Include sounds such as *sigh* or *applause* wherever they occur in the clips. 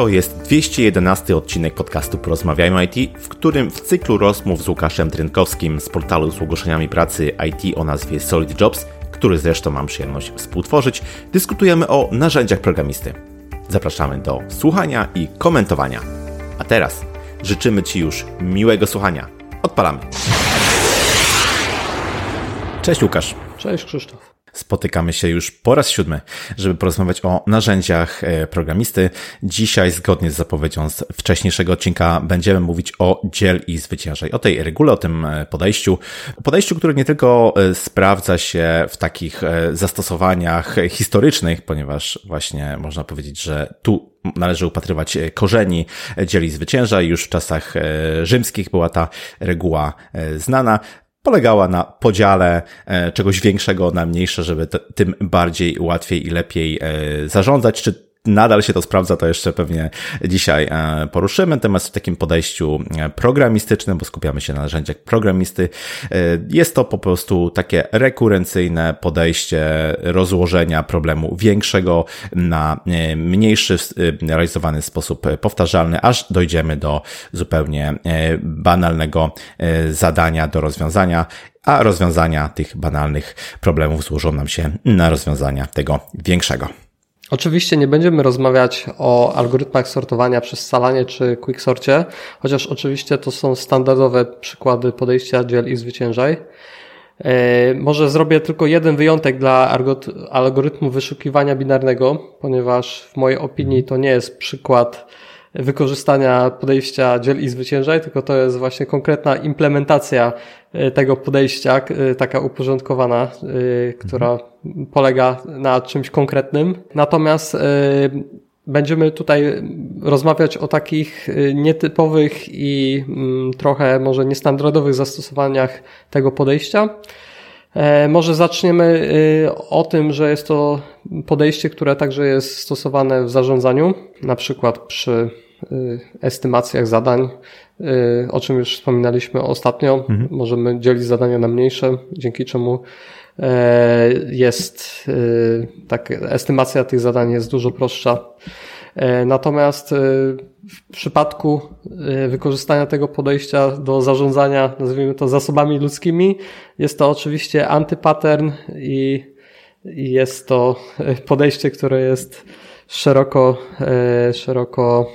To jest 211 odcinek podcastu Porozmawiajmy IT, w którym w cyklu rozmów z Łukaszem Trynkowskim z portalu z ogłoszeniami pracy IT o nazwie Solid Jobs, który zresztą mam przyjemność współtworzyć, dyskutujemy o narzędziach programisty. Zapraszamy do słuchania i komentowania. A teraz życzymy Ci już miłego słuchania. Odpalamy. Cześć Łukasz. Cześć Krzysztof. Spotykamy się już po raz siódmy, żeby porozmawiać o narzędziach e, programisty. Dzisiaj, zgodnie z zapowiedzią z wcześniejszego odcinka, będziemy mówić o dziel i zwyciężaj, o tej regule, o tym e, podejściu. Podejściu, które nie tylko e, sprawdza się w takich zastosowaniach historycznych, ponieważ właśnie można powiedzieć, że tu należy upatrywać korzeni dzieli zwycięża. Już w czasach rzymskich była ta reguła znana polegała na podziale e, czegoś większego na mniejsze, żeby tym bardziej łatwiej i lepiej e, zarządzać, czy nadal się to sprawdza, to jeszcze pewnie dzisiaj e, poruszymy. Natomiast w takim podejściu e, programistycznym, bo skupiamy się na narzędziach programisty, e, jest to po prostu takie rekurencyjne podejście rozłożenia problemu większego na mniejszy, realizowany sposób powtarzalny, aż dojdziemy do zupełnie banalnego zadania do rozwiązania a rozwiązania tych banalnych problemów złożą nam się na rozwiązania tego większego. Oczywiście nie będziemy rozmawiać o algorytmach sortowania przez scalanie czy quicksorcie, chociaż oczywiście to są standardowe przykłady podejścia dziel i zwyciężaj. E, może zrobię tylko jeden wyjątek dla algorytmu wyszukiwania binarnego, ponieważ w mojej opinii to nie jest przykład wykorzystania podejścia dziel i zwyciężaj, tylko to jest właśnie konkretna implementacja e, tego podejścia, e, taka uporządkowana, e, która polega na czymś konkretnym. Natomiast Będziemy tutaj rozmawiać o takich nietypowych i mm, trochę może niestandardowych zastosowaniach tego podejścia. Może zaczniemy o tym, że jest to podejście, które także jest stosowane w zarządzaniu, na przykład przy y, estymacjach zadań, y, o czym już wspominaliśmy ostatnio. Mhm. Możemy dzielić zadania na mniejsze, dzięki czemu e, jest y, tak, estymacja tych zadań jest dużo prostsza. E, natomiast w przypadku wykorzystania tego podejścia do zarządzania, nazwijmy to zasobami ludzkimi, jest to oczywiście antypattern i jest to e, podejście, które jest szeroko, e, szeroko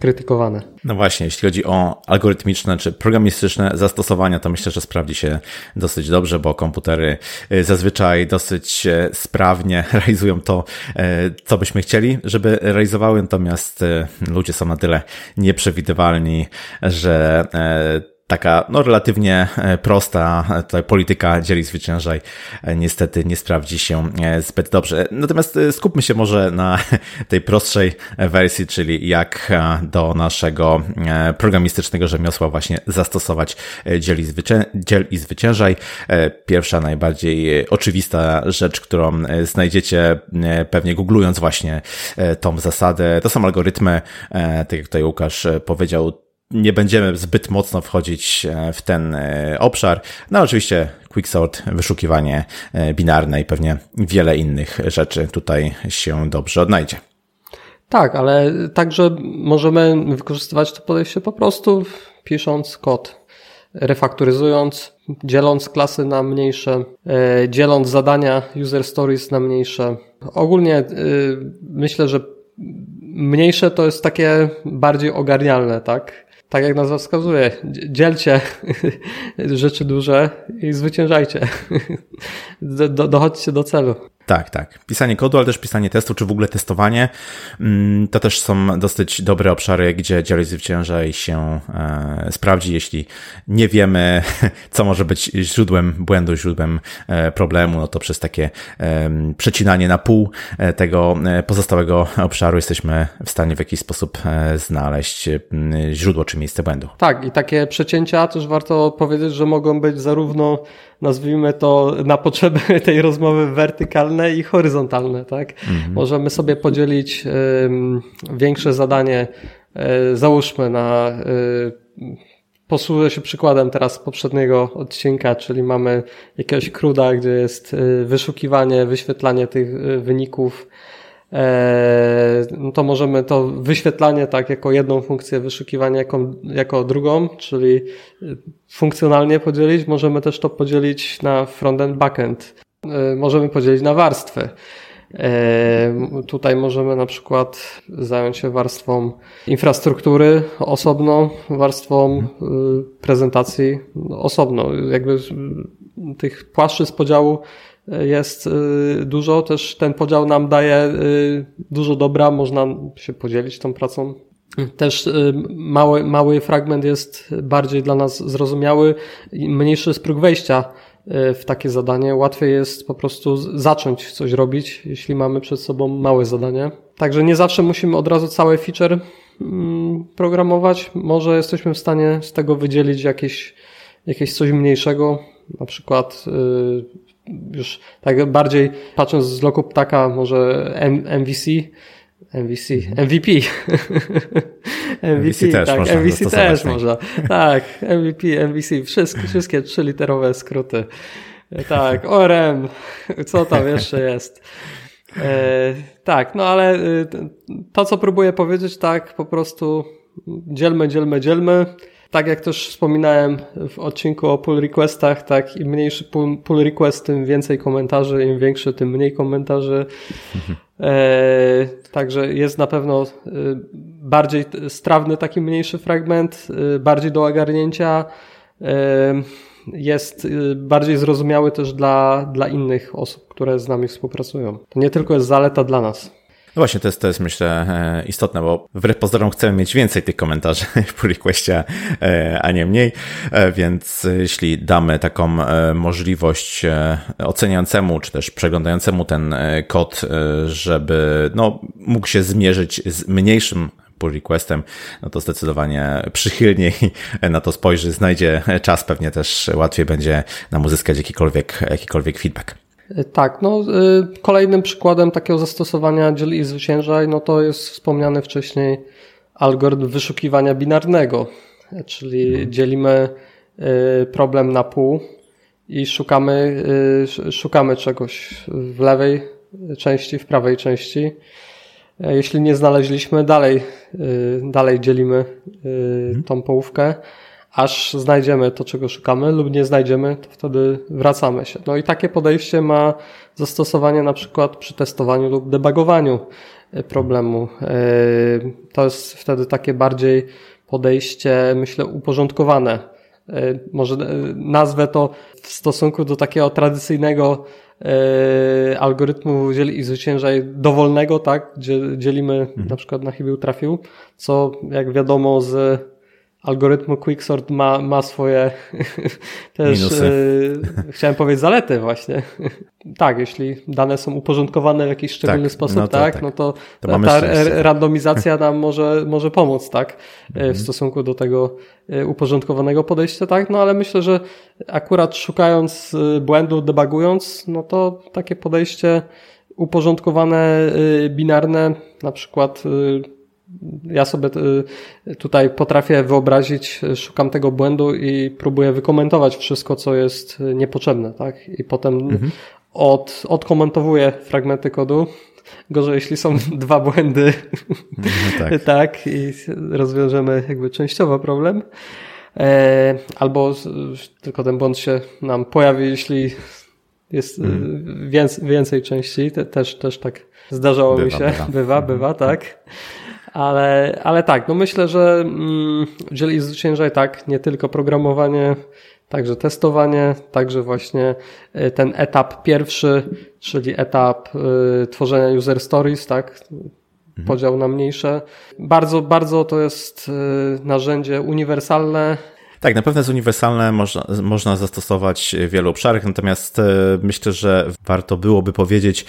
krytykowane. No właśnie, jeśli chodzi o algorytmiczne czy programistyczne zastosowania, to myślę, że sprawdzi się dosyć dobrze, bo komputery e, zazwyczaj dosyć sprawnie *laughs* realizują to, co byśmy chcieli, żeby realizowały, natomiast ludzie są na tyle nieprzewidywalni, że taka no, relatywnie e, prosta e, tutaj polityka dzieli zwyciężaj e, niestety nie sprawdzi się zbyt dobrze. Natomiast skupmy się może na *laughs* tej prostszej wersji, czyli jak do naszego programistycznego rzemiosła właśnie zastosować dzieli, zwycię dziel i zwyciężaj. Pierwsza, najbardziej oczywista rzecz, którą znajdziecie pewnie googlując właśnie tą zasadę, to są algorytmy, tak jak tutaj Łukasz powiedział, nie będziemy zbyt mocno wchodzić e, w ten e, obszar. No oczywiście quicksort, wyszukiwanie e, binarne i pewnie wiele innych rzeczy tutaj się dobrze odnajdzie. Tak, ale także możemy wykorzystywać to podejście po prostu pisząc kod, refaktoryzując, dzieląc klasy na mniejsze, dzieląc zadania user stories na mniejsze. Ogólnie myślę, że mniejsze to jest takie bardziej ogarnialne, tak? Tak jak nazwa wskazuje, dzielcie *laughs* rzeczy duże i zwyciężajcie. *laughs* Do, dochodźcie do celu. Tak, tak. Pisanie kodu, ale też pisanie testu, czy w ogóle testowanie. Mm, to też są dosyć dobre obszary, gdzie dzielność zwyciężaj się e, sprawdzi, jeśli nie wiemy, *laughs* co może być źródłem błędu, źródłem e, problemu, no to przez takie e, przecinanie na pół tego pozostałego obszaru jesteśmy w stanie w jakiś sposób znaleźć źródło czy miejsce błędu. Tak, i takie przecięcia też warto powiedzieć, że mogą być zarówno nazwijmy to na potrzeby *laughs* tej rozmowy wertykalne i horyzontalne, tak? Mhm. Możemy sobie podzielić y, większe zadanie, y, załóżmy na y, posłużę się przykładem teraz poprzedniego odcinka, czyli mamy jakiegoś kruda, gdzie jest wyszukiwanie, wyświetlanie tych wyników no to możemy to wyświetlanie tak jako jedną funkcję, wyszukiwanie jako, jako drugą, czyli funkcjonalnie podzielić. Możemy też to podzielić na frontend, backend. Możemy podzielić na warstwy. Tutaj możemy na przykład zająć się warstwą infrastruktury osobną, warstwą prezentacji osobno. Jakby tych płaszczyzn podziału jest dużo. Też ten podział nam daje dużo dobra, można się podzielić tą pracą. Też mały, mały fragment jest bardziej dla nas zrozumiały, mniejszy jest próg wejścia w takie zadanie. Łatwiej jest po prostu zacząć coś robić, jeśli mamy przed sobą małe zadanie. Także nie zawsze musimy od razu cały feature mm, programować. Może jesteśmy w stanie z tego wydzielić jakieś, jakieś coś mniejszego, na przykład już tak bardziej patrząc z loku ptaka, może MVC, MVC, MVP. *laughs* MVP, też tak, można MVC też tak. można. Tak, MVP, MVC, wszystkie, wszystkie trzyliterowe skróty. Tak, *laughs* ORM, co tam jeszcze jest. E, tak, no ale y, to, co próbuję powiedzieć, tak, po prostu dzielmy, dzielmy, dzielmy tak jak też wspominałem w odcinku o pull requestach, tak im mniejszy pull, pull request, tym więcej komentarzy, im większy, tym mniej komentarzy. *laughs* E, także jest na pewno e, bardziej strawny taki mniejszy fragment, e, bardziej do ogarnięcia. Jest bardziej zrozumiały też dla, dla innych osób, które z nami współpracują. To nie tylko jest zaleta dla nas. No właśnie, to jest, to jest myślę e, istotne, bo wbrew pozorom chcemy mieć więcej tych komentarzy *laughs* w pull e, a nie mniej, e, więc jeśli damy taką możliwość oceniającemu, czy też przeglądającemu ten kod, żeby no, mógł się zmierzyć z mniejszym pull requestem, no to zdecydowanie przychylniej na to spojrzy, znajdzie czas, pewnie też łatwiej będzie nam uzyskać jakikolwiek, jakikolwiek feedback. Tak, no y, kolejnym przykładem takiego zastosowania dziel i zwyciężaj, no to jest wspomniany wcześniej algorytm wyszukiwania binarnego, czyli dzielimy y, problem na pół i szukamy, y, szukamy czegoś w lewej części, w prawej części. Jeśli nie znaleźliśmy, dalej, dalej dzielimy mhm. tą połówkę aż znajdziemy to, czego szukamy, lub nie znajdziemy, to wtedy wracamy się. No i takie podejście ma zastosowanie na przykład przy testowaniu lub debugowaniu e, problemu. E, to jest wtedy takie bardziej podejście, myślę, uporządkowane. E, może nazwę to w stosunku do takiego tradycyjnego algorytmu dzieli i zwyciężaj dowolnego, tak, gdzie dzielimy mhm. na przykład na chybił trafił, co jak wiadomo z algorytmu Quicksort ma, ma swoje *laughs* też, Minusy. E, chciałem powiedzieć zalety właśnie. *laughs* tak, jeśli dane są uporządkowane w jakiś szczególny tak, sposób, no to, tak, tak, no to, to ta, randomizacja nam *laughs* może, może pomóc, tak, e, mhm. w stosunku do tego e, uporządkowanego podejścia, tak, no ale myślę, że akurat szukając błędu, debugując, no to takie podejście uporządkowane, binarne, na przykład ja sobie y, tutaj potrafię wyobrazić, szukam tego błędu i próbuję wykomentować wszystko, co jest niepotrzebne, tak? I potem mhm. od, odkomentowuję fragmenty kodu. Gorzej, jeśli są *laughs* dwa błędy, no tak. *laughs* tak, i rozwiążemy jakby częściowo problem. E, albo tylko ten błąd się nam pojawi, jeśli jest mm. więcej, więcej części. Te, też, też tak zdarzało bywa, mi się. Bywa, *laughs* bywa, bywa tak. Ale, ale tak, no myślę, że mm, dzieli zwyciężaj tak, nie tylko programowanie, także testowanie, także właśnie y, ten etap pierwszy, czyli etap y, tworzenia user stories, tak, mhm. podział na mniejsze. Bardzo, bardzo to jest y, narzędzie uniwersalne, tak, na pewno jest uniwersalne, można, można zastosować w wielu obszarach, natomiast myślę, że warto byłoby powiedzieć,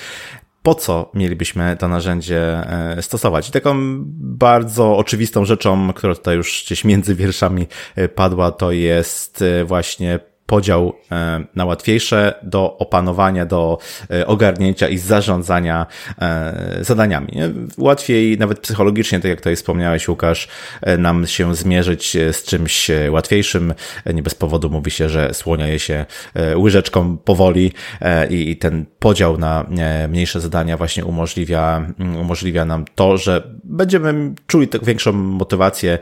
po co mielibyśmy to narzędzie e, stosować. I taką bardzo oczywistą rzeczą, która tutaj już gdzieś między wierszami e, padła, to jest e, właśnie podział e, na łatwiejsze do opanowania, do e, ogarnięcia i zarządzania e, zadaniami. Łatwiej nawet psychologicznie, tak jak tutaj wspomniałeś Łukasz, nam się zmierzyć z czymś łatwiejszym. Nie bez powodu mówi się, że słonia je się łyżeczką powoli i ten podział na mniejsze zadania właśnie umożliwia, mm, umożliwia nam to, że będziemy czuli tak większą motywację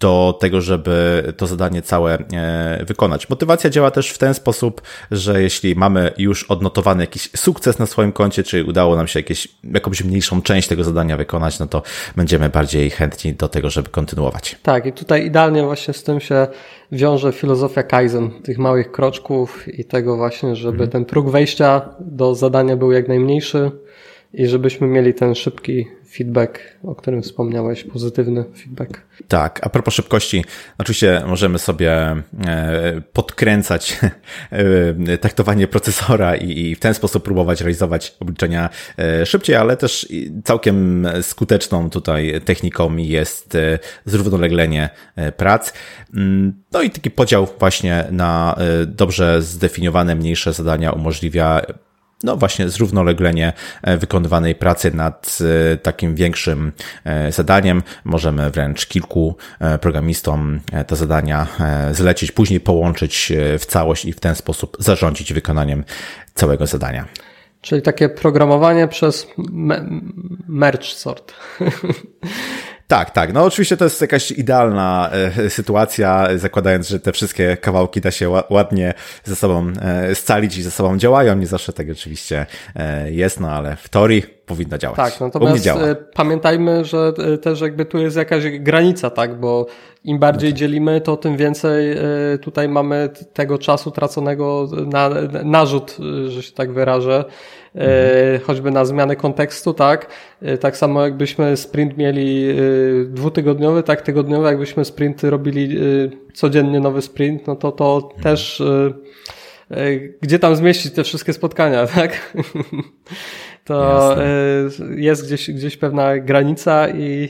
do tego, żeby to zadanie całe wykonać. Motywacja motywacja działa też w ten sposób, że jeśli mamy już odnotowany jakiś sukces na swoim koncie, czy udało nam się jakieś, jakąś mniejszą część tego zadania wykonać, no to będziemy bardziej chętni do tego, żeby kontynuować. Tak, i tutaj idealnie właśnie z tym się wiąże filozofia Kaizen, tych małych kroczków i tego właśnie, żeby mhm. ten próg wejścia do zadania był jak najmniejszy i żebyśmy mieli ten szybki feedback, o którym wspomniałeś, pozytywny feedback. Tak, a propos szybkości, oczywiście możemy sobie e, podkręcać *laughs* e, taktowanie procesora i w ten sposób próbować realizować obliczenia e, szybciej, ale też całkiem skuteczną tutaj techniką jest zrównoleglenie prac. Mm, no i taki podział właśnie na dobrze zdefiniowane mniejsze zadania umożliwia no właśnie zrównoleglenie e, wykonywanej pracy nad e, takim większym e, zadaniem. Możemy wręcz kilku programistom te zadania zlecić, później połączyć w całość i w ten sposób zarządzić wykonaniem całego zadania. Czyli takie programowanie przez merge sort. *laughs* Tak, tak. No oczywiście to jest jakaś idealna e, sytuacja, zakładając, że te wszystkie kawałki da się ładnie ze sobą e, scalić i ze sobą działają. Nie zawsze tak oczywiście e, jest, no ale w teorii powinno działać. Tak, natomiast e, pamiętajmy, że e, też jakby tu jest jakaś granica, tak, bo im bardziej no tak. dzielimy, to tym więcej e, tutaj mamy tego czasu traconego na narzut, że się tak wyrażę, mhm. choćby na zmianę kontekstu, tak. Tak samo jakbyśmy sprint mieli dwutygodniowy, tak tygodniowy, jakbyśmy sprinty robili codziennie nowy sprint, no to to mhm. też gdzie tam zmieścić te wszystkie spotkania, *laughs* tak? To Jasne. jest gdzieś, gdzieś pewna granica i,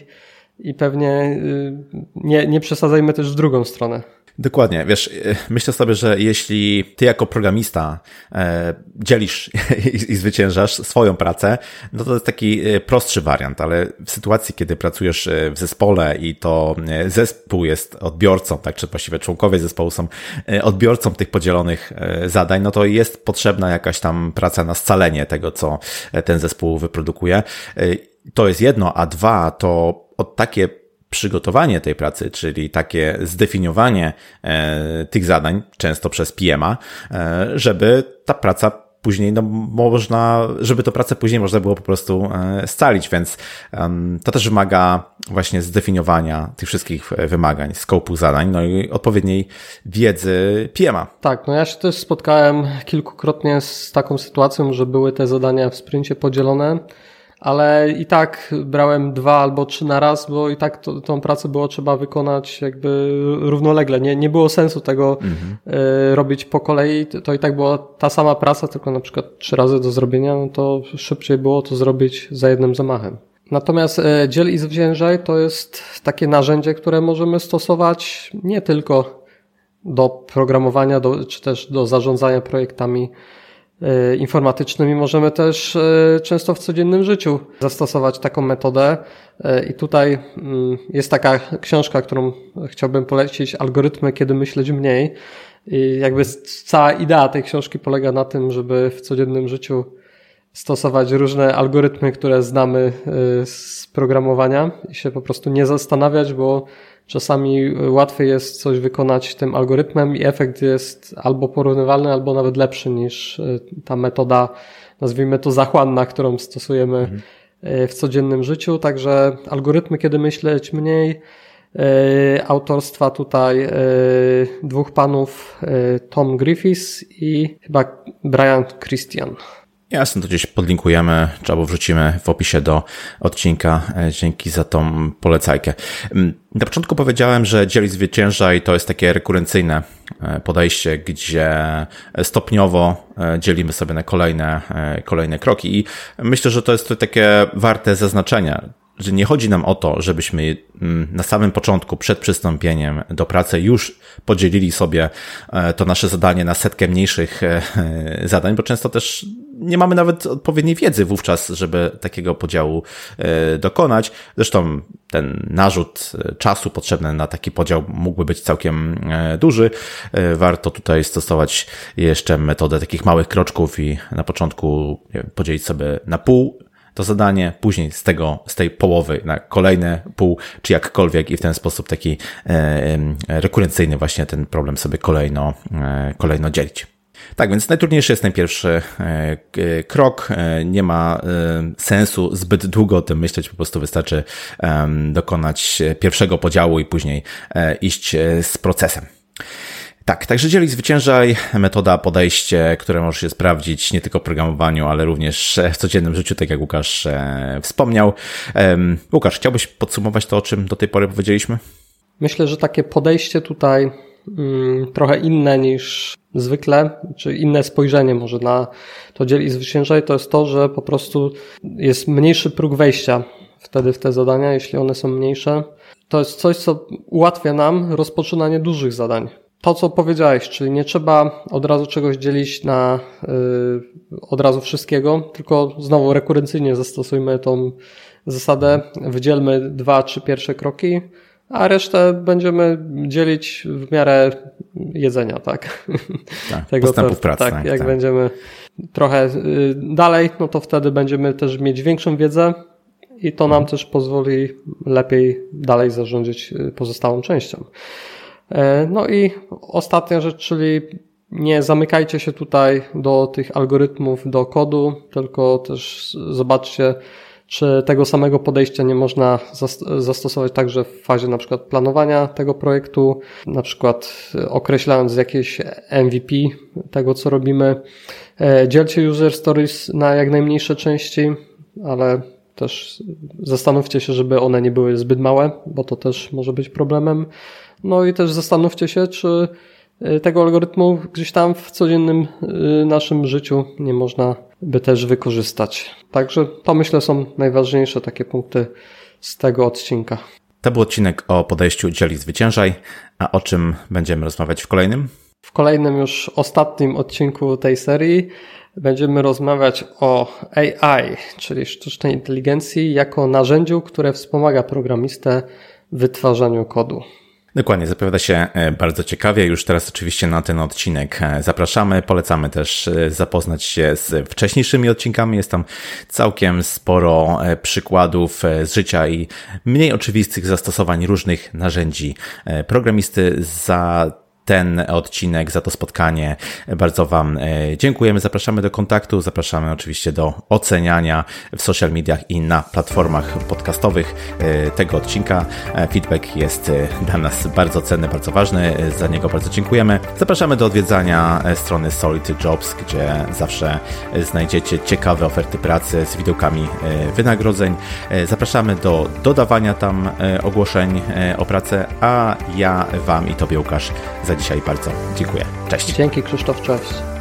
i pewnie y, nie, nie przesadzajmy też w drugą stronę. Dokładnie, wiesz, y, myślę sobie, że jeśli ty jako programista e, dzielisz *laughs* i, zwyciężasz swoją pracę, no to jest taki e, prostszy wariant, ale w sytuacji, kiedy pracujesz e, w zespole i to zespół jest odbiorcą, tak, czy właściwie członkowie zespołu są odbiorcą tych podzielonych zadań, no to jest potrzebna jakaś tam praca na scalenie tego, co ten zespół wyprodukuje. To jest jedno, a dwa, to od takie przygotowanie tej pracy, czyli takie zdefiniowanie e, tych zadań, często przez PMA, e, żeby ta praca później, no można, żeby tę pracę później można było po prostu e, scalić, więc to też wymaga właśnie zdefiniowania tych wszystkich wymagań, skopu zadań, no i odpowiedniej wiedzy PMA. Tak, no ja się też spotkałem kilkukrotnie z taką sytuacją, że były te zadania w sprincie podzielone ale i tak brałem dwa albo trzy na raz, bo i tak to, tą pracę było trzeba wykonać jakby równolegle. Nie, nie było sensu tego mhm. y, robić po kolei. To i tak była ta sama praca, tylko na przykład trzy razy do zrobienia, no to szybciej było to zrobić za jednym zamachem. Natomiast e, dziel i zwyciężaj to jest takie narzędzie, które możemy stosować nie tylko do programowania, do, czy też do zarządzania projektami E, informatycznymi możemy też e, często w codziennym życiu zastosować taką metodę. E, I tutaj mm, jest taka książka, którą chciałbym polecić, Algorytmy, kiedy myśleć mniej. I jakby cała idea tej książki polega na tym, żeby w codziennym życiu stosować różne algorytmy, które znamy z programowania i się po prostu nie zastanawiać, bo Czasami łatwiej jest coś wykonać tym algorytmem i efekt jest albo porównywalny, albo nawet lepszy niż e, ta metoda, nazwijmy to zachłanna, którą stosujemy mhm. E, w codziennym życiu. Także algorytmy, kiedy myśleć mniej, e, autorstwa tutaj dwóch panów, Tom Griffiths i chyba Brian Christian. Jasne, to gdzieś podlinkujemy, czy albo wrzucimy w opisie do odcinka. E, dzięki za tą polecajkę. Mm, na początku powiedziałem, że dzieli zwyciężaj to jest takie rekurencyjne e, podejście, gdzie stopniowo e, dzielimy sobie na kolejne, kolejne kroki i myślę, że to jest to takie warte zaznaczenia że nie chodzi nam o to, żebyśmy mm, na samym początku, przed przystąpieniem do pracy, już podzielili sobie to nasze zadanie na setkę mniejszych zadań, bo często też nie mamy nawet odpowiedniej wiedzy wówczas, żeby takiego podziału e, dokonać. Zresztą ten narzut czasu potrzebny na taki podział mógłby być całkiem duży. Warto tutaj stosować jeszcze metodę takich małych kroczków i na początku podzielić sobie na pół to zadanie, później z tego, z tej połowy na kolejne pół, czy jakkolwiek i w ten sposób taki e, rekurencyjny właśnie ten problem sobie kolejno, e, kolejno dzielić. Tak, więc najtrudniejszy jest ten pierwszy e, krok. Nie ma sensu zbyt długo o tym myśleć, po prostu wystarczy dokonać pierwszego podziału i później iść z procesem. Tak, także dzieli zwyciężaj, metoda, podejście, które możesz się sprawdzić nie tylko w programowaniu, ale również w codziennym życiu, tak jak Łukasz e, wspomniał. Łukasz, chciałbyś podsumować to, o czym do tej pory powiedzieliśmy? Myślę, że takie podejście tutaj mm, trochę inne niż zwykle, czy inne spojrzenie może na to dzieli zwyciężaj, to jest to, że po prostu jest mniejszy próg wejścia wtedy w te zadania, jeśli one są mniejsze. To jest coś, co ułatwia nam rozpoczynanie dużych zadań to, co powiedziałeś, czyli nie trzeba od razu czegoś dzielić na yy, od razu wszystkiego, tylko znowu rekurencyjnie zastosujmy tą zasadę, wydzielmy dwa, trzy pierwsze kroki, a resztę będziemy dzielić w miarę jedzenia, tak? tak Tego postępów pracy. Tak, tak, jak tak. będziemy trochę y, dalej, no to wtedy będziemy też mieć większą wiedzę i to nam też pozwoli lepiej dalej zarządzić y, pozostałą częścią. E, no i ostatnia rzecz, czyli nie zamykajcie się tutaj do tych algorytmów, do kodu, tylko też zobaczcie, czy tego samego podejścia nie można zastosować także w fazie na przykład planowania tego projektu, na przykład określając jakieś MVP tego, co robimy. E, dzielcie user stories na jak najmniejsze części, ale też zastanówcie się, żeby one nie były zbyt małe, bo to też może być problemem. No i też zastanówcie się, czy y, tego algorytmu gdzieś tam w codziennym naszym życiu nie można by też wykorzystać. Także to myślę są najważniejsze takie punkty z tego odcinka. To był odcinek o podejściu dzieli zwyciężaj, a o czym będziemy rozmawiać w kolejnym? W kolejnym już ostatnim odcinku tej serii będziemy rozmawiać o AI, czyli sztucznej inteligencji jako narzędziu, które wspomaga programistę w wytwarzaniu kodu. Dokładnie, zapowiada się e, bardzo ciekawie. Już teraz oczywiście na ten odcinek e, zapraszamy. Polecamy też e, zapoznać się z wcześniejszymi odcinkami. Jest tam całkiem sporo przykładów z życia i mniej oczywistych zastosowań różnych narzędzi programisty za ten odcinek, za to spotkanie. Bardzo Wam e, dziękujemy. Zapraszamy do kontaktu, zapraszamy oczywiście do oceniania w social mediach i na platformach podcastowych e, tego odcinka. E, feedback jest dla nas bardzo cenny, bardzo ważny. Za niego bardzo dziękujemy. Zapraszamy do odwiedzania strony Solid Jobs, gdzie zawsze znajdziecie ciekawe oferty pracy z widełkami wynagrodzeń. Zapraszamy do dodawania tam ogłoszeń o pracę, a ja Wam i Tobie Łukasz za dzisiaj bardzo dziękuję. Cześć. Dzięki Krzysztof, cześć.